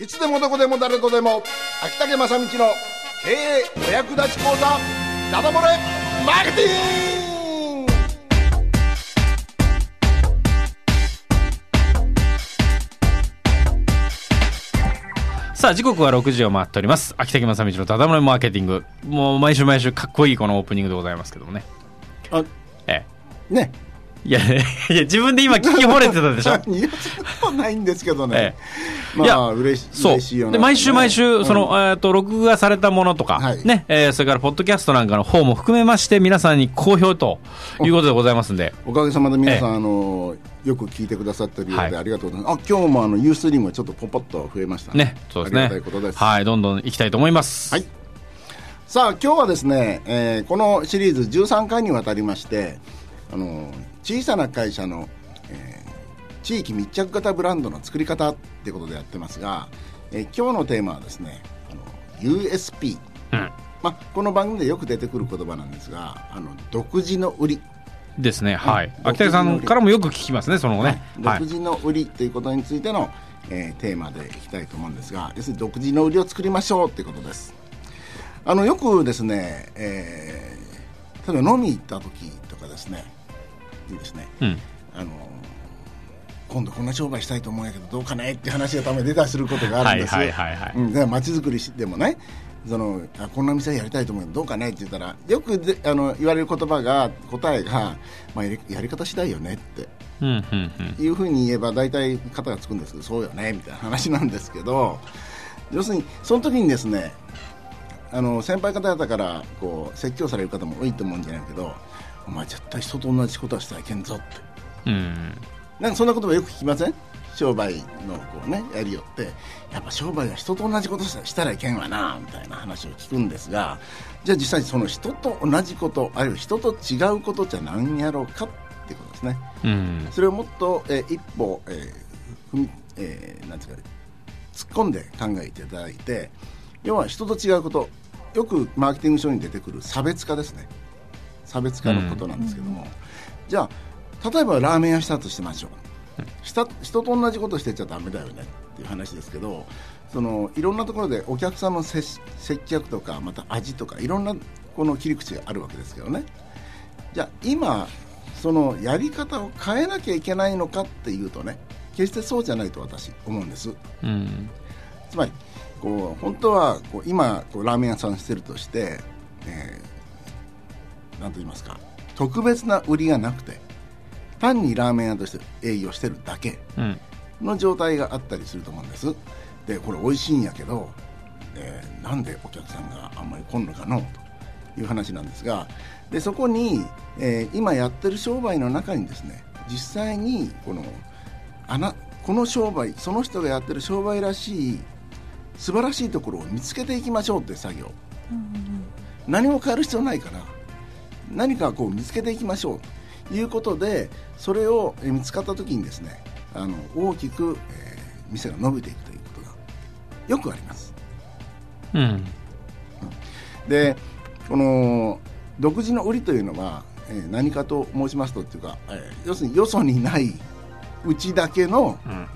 いつでもどこでも誰とでも秋竹正道の経営お役立ち講座ダダ漏れマーケティング。さあ時刻は6時を回っております。秋竹正道のただ漏れマーケティング。もう毎週毎週かっこいいこのオープニングでございますけどもね。あえね。えいやいや自分で今聞き惚れてたでしょ？いやそんなことないんですけどね、えいやまあ嬉し嬉しいよな。で毎週毎週、うん。その、えー、と録画されたものとか、はい。ねえーそれからポッドキャストなんかの方も含めまして皆さんに好評ということでございますんで。お。かげさまで皆さん、ええあのよく聞いてくださってるようで、はい。ありがとうございます。あ今日もあのユーストリームがちょっとポンポッと増えましたね。そうですね。はいどんどん行きたいと思います。はい。さあ今日はですね、えーこのシリーズ13回にわたりましてあの小さな会社の、えー地域密着型ブランドの作り方ってことでやってますが、えー今日のテーマはですねあの USP、うん。まあ、この番組でよく出てくる言葉なんですがあの独自の売り。ですね。はい、うん秋竹さんからもよく聞きますねそのね、はい。独自の売りということについての、えーテーマでいきたいと思うんですが要するに独自の売りを作りましょうということです。あのよくですね、えー例えば飲み行った時とかですねですねうん。あの今度こんな商売したいと思うんやけどどうかねって話がたまに出たりすることがあるんですはいはいはいはい。うん、で街づくりでもねそのあこんな店やりたいと思うけどどうかねって言ったらよくであの言われる言葉が答えが、まあ、やりやり方次第よねって。うんうんうん。いうふうに言えば大体肩がつくんですけどそうよねみたいな話なんですけど要するにその時にですねあの先輩方々からこう説教される方も多いと思うんじゃないけどお前絶対人と同じことはしたらいけんぞって。うん。なんかそんな言葉よく聞きません？商売のこうねやりよって。やっぱ商売は人と同じことしたらいけんわなみたいな話を聞くんですが。じゃあ実際その人と同じことあるいは人と違うことじゃ何やろうかっていうことですね。うん。それをもっと、えー一歩、えー踏みえーなんですかね突っ込んで考えていただいて要は人と違うことよくマーケティング書に出てくる差別化ですね差別化のことなんですけども、じゃあ例えばラーメン屋したとしましょう。した人と同じことしてちゃダメだよねっていう話ですけどそのいろんなところでお客さんの接接客とかまた味とかいろんなこの切り口があるわけですけどね。じゃあ今そのやり方を変えなきゃいけないのかっていうとね決してそうじゃないと私思うんです。うん。つまりこう本当はこう今こうラーメン屋さんしてるとして、えーなんと言いますか特別な売りがなくて単にラーメン屋として営業してるだけうん。の状態があったりすると思うんです。でこれ美味しいんやけど、えーなんでお客さんがあんまり来んのかのという話なんですがでそこに、えー今やってる商売の中にですね実際にこのあなこの商売その人がやってる商売らしい素晴らしいところを見つけていきましょうっていう作業、何も変える必要ないから何かこう見つけていきましょうということでそれをえー見つかった時にですねあの大きく、えー店が伸びていくということがよくあります。うん。でこの独自の売りというのは、えー何かと申しますとっていうか、えー要するによそにないうちだけのうん。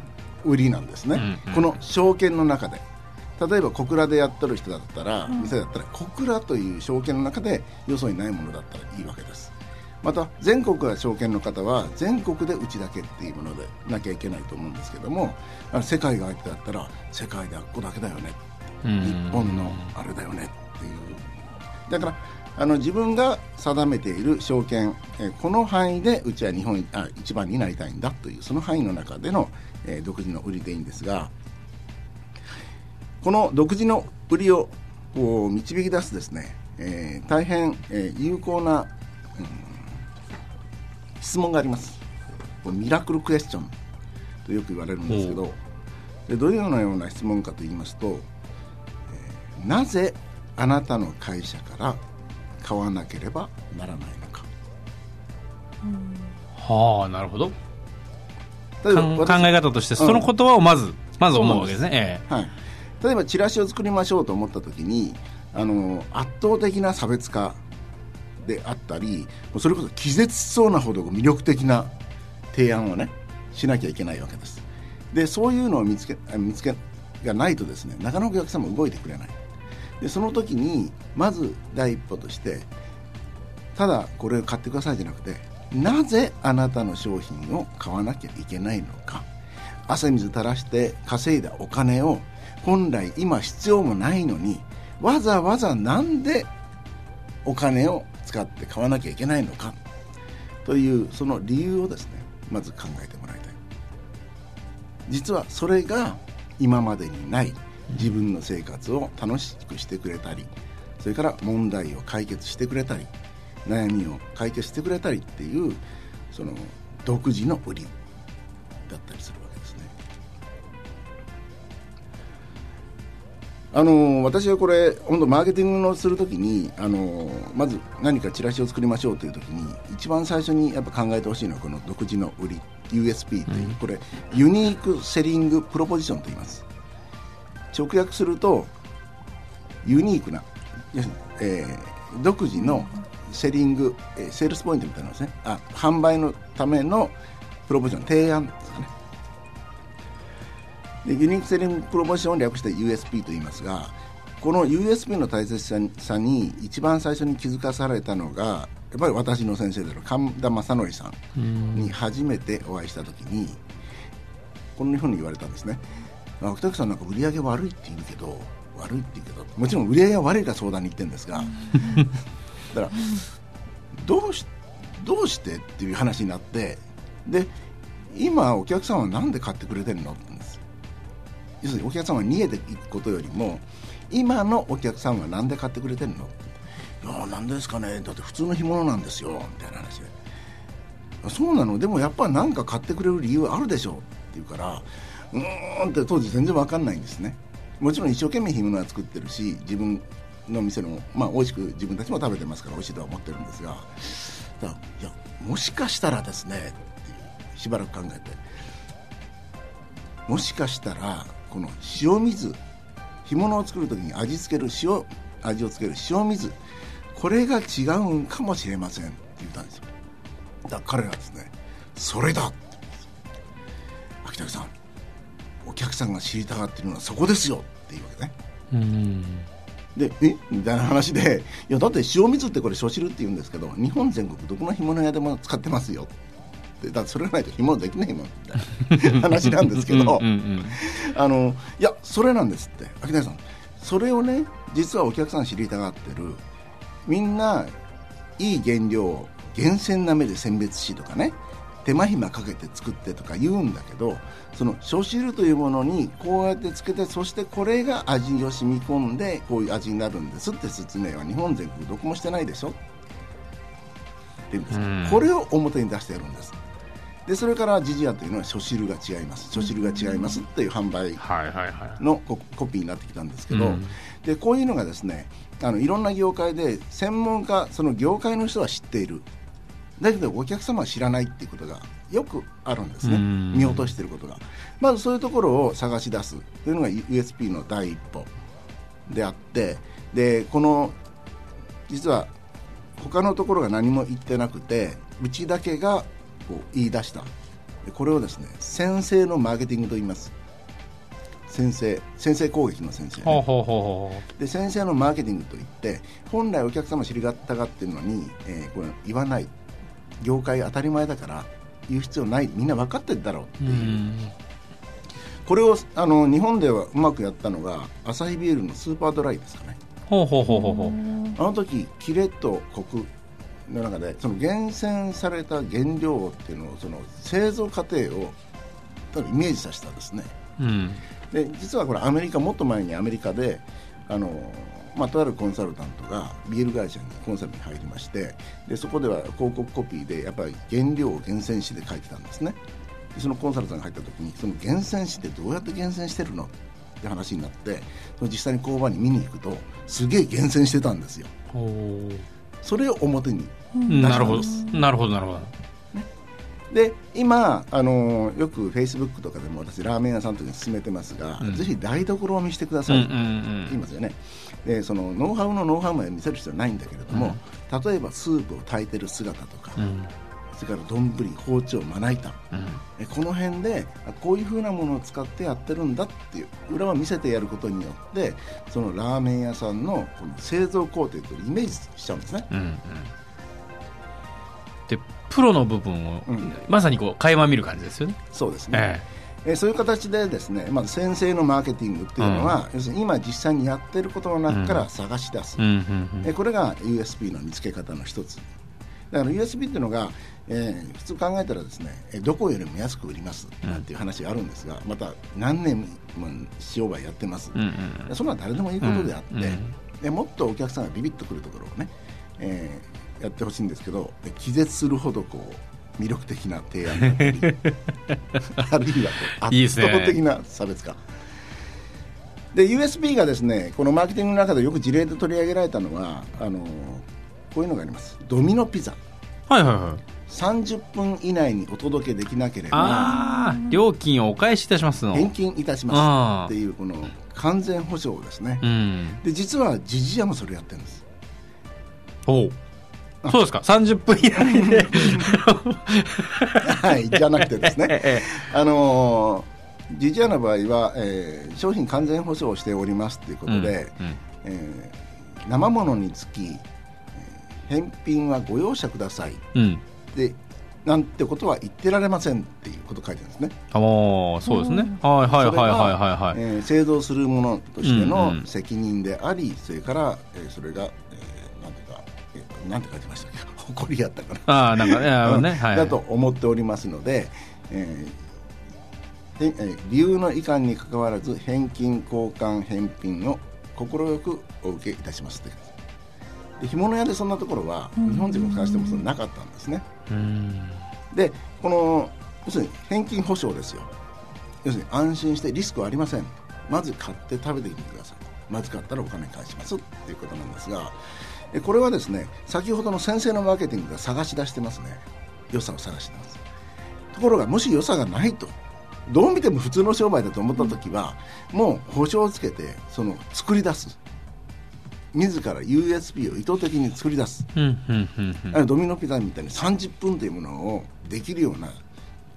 売りなんですね、うんうん。この証券の中で例えば小倉でやってる人だったら、店だったら小倉という証券の中でよそにないものだったらいいわけです。また全国が証券の方は全国でうちだけっていうものでなきゃいけないと思うんですけどもあの世界が相手だったら世界であっこだけだよね。うん。日本のあれだよねっていう。だからあの自分が定めている証券、えーこの範囲でうちは日本あ一番になりたいんだというその範囲の中での、えー独自の売りでいいんですがこの独自の売りをこう導き出すですね、えー大変、えー有効な、うん質問があります。ミラクルクエスチョンとよく言われるんですけどでどういうような質問かと言いますと、えーなぜあなたの会社から買わなければならないのか。はあなるほど。考私え方としてその言葉をまず、まず思うわけですね。え。はい、例えばチラシを作りましょうと思った時にあの圧倒的な差別化であったりそれこそ気絶しそうなほど魅力的な提案をねしなきゃいけないわけです。でそういうのを見つけ見つけがないとですねなかなかお客様動いてくれない。でその時にまず第一歩としてただこれを買ってくださいじゃなくてなぜあなたの商品を買わなきゃいけないのか。汗水垂らして稼いだお金を本来今必要もないのにわざわざなんでお金を使って買わなきゃいけないのかというその理由をですねまず考えてもらいたい。実はそれが今までにない自分の生活を楽しくしてくれたりそれから問題を解決してくれたり悩みを解決してくれたりっていうその独自の売りだったりするあの私はこれ本当マーケティングのするときにあのまず何かチラシを作りましょうというときに一番最初にやっぱ考えてほしいのはこの独自の売り USP という、うん、これ Unique Selling Proposition と言います。直訳するとユニークな、えー、独自の Selling、えー、セールスポイントみたいなですね。あ販売のための Proposition 提案ですかねでユニークセリングプロモーションを略して USP と言いますがこの USP の大切さに一番最初に気づかされたのがやっぱり私の先生である神田正則さんに初めてお会いした時にこんなふうに言われたんですね。秋田さんなんか売り上げ悪いって言うけど悪いって言うけどもちろん売り上げが悪いから相談に行ってるんですがだからどうしどうしてっていう話になってで今お客さんは何で買ってくれてるのって要するにお客さんは逃げていくことよりも今のお客さんは何で買ってくれてるの？いやなんですかね。だって普通の干物なんですよ。みたいな話で。そうなの？でもやっぱ何か買ってくれる理由あるでしょ？って言うからうーんって当時全然分かんないんですね。もちろん一生懸命干物は作ってるし自分の店のまあ美味しく自分たちも食べてますから美味しいとは思ってるんですが。だいやもしかしたらですねってしばらく考えて。もしかしたらこの塩水干物を作る時に味付ける塩味をつける塩水これが違うんかもしれませんって言ったんですよ。だから彼がですねそれだ秋竹さんお客さんが知りたがってるのはそこですよっていうわけね。うん。でえみたいな話でいやだって塩水ってこれ初汁って言うんですけど日本全国どこの干物屋でも使ってますよってだそれがないと干物できないもんみたいな 話なんですけどあのいやそれなんですって秋谷さん。それをね実はお客さん知りたがってるみんないい原料を厳選な目で選別しとかね手間暇かけて作ってとか言うんだけどその初汁というものにこうやってつけてそしてこれが味を染み込んでこういう味になるんですって説明は日本全国どこもしてないでしょって言うんです、うん、これを表に出してやるんですでそれからジジアというのは初汁が違います。初汁が違いますっていう販売のコピーになってきたんですけど、でこういうのがですねあのいろんな業界で専門家その業界の人は知っている。だけどお客様は知らないっていうことがよくあるんですね。見落としていることが。まずそういうところを探し出すというのが USP の第一歩であってでこの実は他のところが何も言ってなくてうちだけがこう言い出した。これをですね先生のマーケティングと言います。先生先生攻撃の先生、ね、で先生のマーケティングといって本来お客様知りたがってるのに、えー、これ言わない。業界当たり前だから言う必要ない。みんな分かってるだろうっていう。これをあの日本ではうまくやったのがアサヒビールのスーパードライですかね。ほうほうほうほうほう。あの時キレとコクの中でその厳選された原料っていうのをその製造過程を多分イメージさせたんですね、うん、で実はこれアメリカもっと前にアメリカであの、まあ、とあるコンサルタントがビール会社にコンサルに入りましてでそこでは広告コピーでやっぱり原料を厳選して書いてたんですね。でそのコンサルタントが入った時にその厳選してどうやって厳選してるの？って話になってその実際に工場に見に行くとすげえ厳選してたんですよそれを表に。出なるほど。なるほどなるほど、ね、で今あのよくフェイスブックとかでも私ラーメン屋さんとかに勧めてますが、うん、ぜひ台所を見せてください。って言いますよね、でそのノウハウのノウハウまで見せる必要はないんだけれども、うん、例えばスープを炊いてる姿とか、うん、そそれから丼包丁まな板。うん。えこの辺であこういうふうなものを使ってやってるんだっていう裏を見せてやることによってそのラーメン屋さんのこの製造工程とイメージしちゃうんですね。うんうん。でプロの部分を、うん。まさにこう垣間見る感じですよね、そうですね、ええ。ーそういう形でですね、まず先生のマーケティングっていうのは、要するに今実際にやってることの中から探し出す、えこれが USB の見つけ方の一つだから USB っていうのが、えー普通考えたらですねえーどこよりも安く売りますなんていう話があるんですがまた何年も商売やってます、うんうんうん。そんな誰でもいいことであって、うんうんでもっとお客さんがビビッとくるところをね、えーやってほしいんですけどえ気絶するほどこう魅力的な提案だったり あるいは圧倒的な差別化。で USB がですねこのマーケティングの中でよく事例で取り上げられたのはあのこういうのがあります。ドミノピザ。はいはいはい。30分以内にお届けできなければ料金をお返しいたしますの。返金いたします。っていうこの完全保証ですね。うん。で実はジジヤもそれやってるんです。おう。そうですか。30分以内で。はいじゃなくてですね。えあのー、ジジアの場合は、えー商品完全保証をしておりますということで、うんうん。えー生物につき、えー返品はご容赦ください。うん。でなんてことは言ってられませんっていうことを書いてるんですね、あもうそうですね。はいはいはいはいはいはい。えー製造するものとしてうんうのん責任であり、それから、えーそれが、えーなんていうか、えーなんて書いてましたっけ？誇りやったかな。ああなんかねあのねはい。だと思っておりますので、えーでえー理由の遺憾にかかわらず返金交換返品を快くお受けいたしますというで干物屋でそんなところは日本人に関してもそれなかったんですね。うん。でこの要するに返金保証ですよ。要するに安心してリスクはありません。まず買って食べてみてください。まずかったらお金返しますっていうことなんですがえこれはですね先ほどの先生のマーケティングが探し出してますね。良さを探してます。ところがもし良さがないとどう見ても普通の商売だと思った時は、もう保証をつけてその作り出す自ら USB を意図的に作り出す。うんうんドミノピザみたいに30分というものをできるような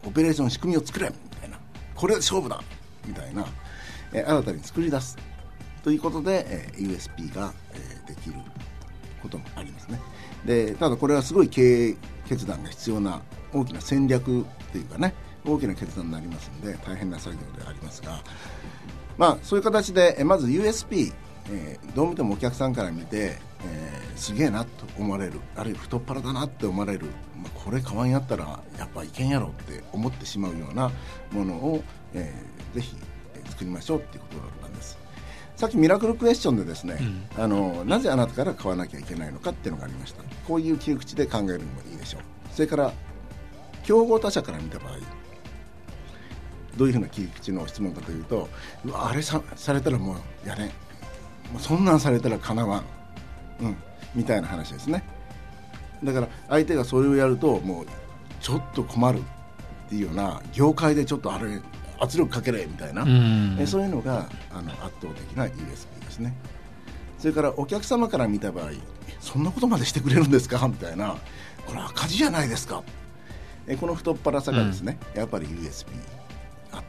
オペレーション仕組みを作れみたいな。これで勝負だみたいな、えー新たに作り出す。ということで、えー USB が、えーできることもありますね。でただこれはすごい経営決断が必要な大きな戦略というかね大きな決断になりますので大変な作業ではありますがまあ、そういう形でえまず USB、えーどう見てもお客さんから見て、えーすげえなと思われる。あるいは太っ腹だなって思われる、まあ、これ買わんやったらやっぱいけんやろって思ってしまうようなものを、えーぜひえー作りましょうっていうことなんです。さっきミラクルクエスチョンでですね、あのなぜあなたから買わなきゃいけないのかっていうのがありました。こういう切り口で考えるのもいいでしょう。それから競合他社から見た場合どういうふうな切り口の質問かというとうわあれさされたらもうやれ。んそんなんされたらかなわん、うん、みたいな話ですね。だから相手がそれをやるともうちょっと困るっていうような業界でちょっとあれ圧力かけれみたいな、うん。えそういうのがあの圧倒的な USB ですね。それからお客様から見た場合そんなことまでしてくれるんですか？みたいな。これ赤字じゃないですか。えこの太っ腹さがですね、やっぱり USB 圧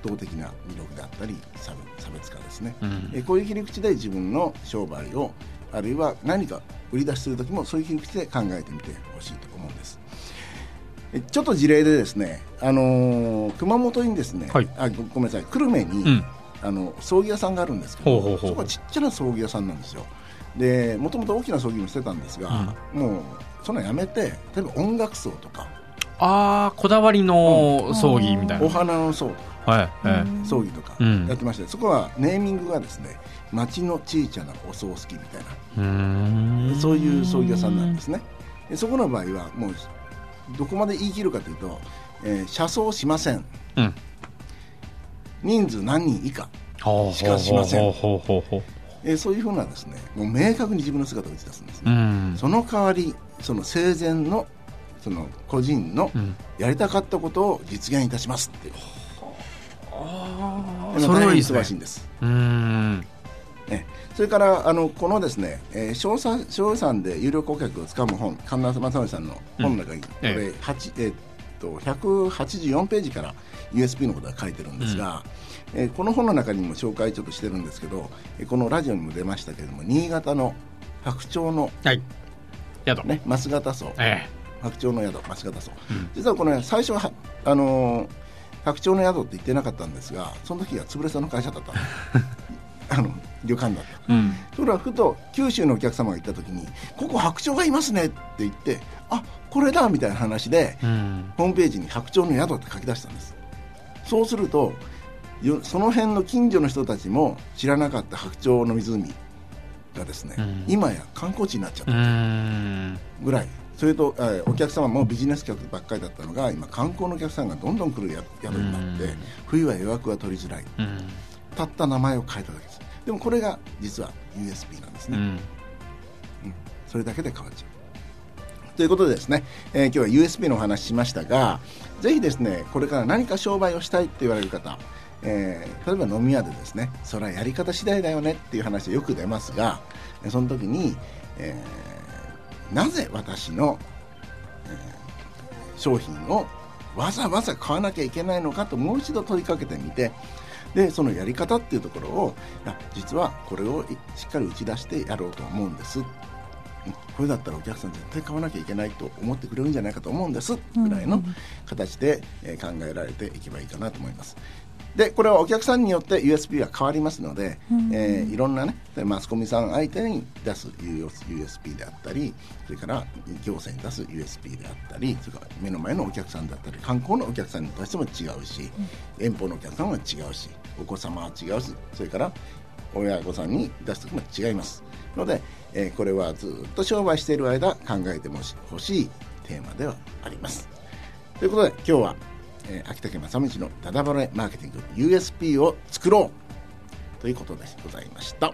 倒的な魅力であったり差別化ですね、うん。えこういう切り口で自分の商売をあるいは何か売り出しする時もそういう切り口で考えてみてほしいと思うんです。えちょっと事例でですね、あのー熊本にですね、はい。あごごめんなさい久留米に、うん。あの葬儀屋さんがあるんですけどほそこはちっちゃな葬儀屋さんなんですよ。でもともと大きな葬儀もしてたんですが、もうそのやめて例えば音楽葬とか。ああこだわりの葬儀みたいな、お花の葬とかはいはい葬儀とかうん。やってまして、そこはネーミングがですね町のちいちゃなお葬式みたいなそういう葬儀屋さんなんですね。でそこの場合はもうどこまで言い切るかというと、えー車葬しません。うん。人数何人以下、しかしません。えーそういうふうなですねもう明確に自分の姿を打ち出すんですうね、ん。その代わりその生前のその個人のうん。やりたかったことを実現いたしますっていう、あ今大変それは忙しいんですうーんね、それからあのこのですね、えー、小さ小予算で有料顧客をつかむ本神田正則さんの本の中に、こええ。れ八えーと184ページから USB のことが書いてるんですが、えーこの本の中にも紹介ちょっとしてるんですけど、えーこのラジオにも出ましたけれども新潟の白鳥の、はい。宿、ね、増形荘。え白鳥の宿増形荘、実はこれ最初はあのー白鳥の宿って言ってなかったんですがその時は潰れそうな会社だった あの旅館だった。えうん。ところがふと九州のお客様が行った時に「ここ白鳥がいますね」って言って「あこれだ」みたいな話でうん。ホームページに「白鳥の宿」って書き出したんです。そうするとよその辺の近所の人たちも知らなかった白鳥の湖がですね、うん。今や観光地になっちゃっうたん。ぐらいそれと、えーお客様もビジネス客ばっかりだったのが今観光のお客さんがどんどん来るや宿になって、うん。冬は予約が取りづらい。うん。たった名前を変えただけです。でもこれが実は USB なんですね、うん。それだけで変わっちゃう。ということでですね、えー今日は USB のお話ししましたが、ぜひですね、これから何か商売をしたいって言われる方、えー例えば飲み屋でですね、それはやり方次第だよねっていう話はよく出ますが、えーその時に、えーなぜ私の、えー商品をわざわざ買わなきゃいけないのかともう一度問いかけてみて、でそのやり方っていうところを実はこれをしっかり打ち出してやろうと思うんですこれだったらお客さん絶対買わなきゃいけないと思ってくれるんじゃないかと思うんですぐらいの形で、考えられていけばいいかなと思います。でこれはお客さんによって USB は変わりますので、えーいろんなねでマスコミさん相手に出す USB であったりそれから行政に出す USB であったりそれから目の前のお客さんだったり観光のお客さんに対しても違うし、遠方のお客さんは違うしお子様は違うしそれから親御さんに出す時も違います。ので、えーこれはずっと商売している間考えてほしいテーマではあります。ということで今日は、えー秋竹正道のダダバレマーケティング USP を作ろうということでございました。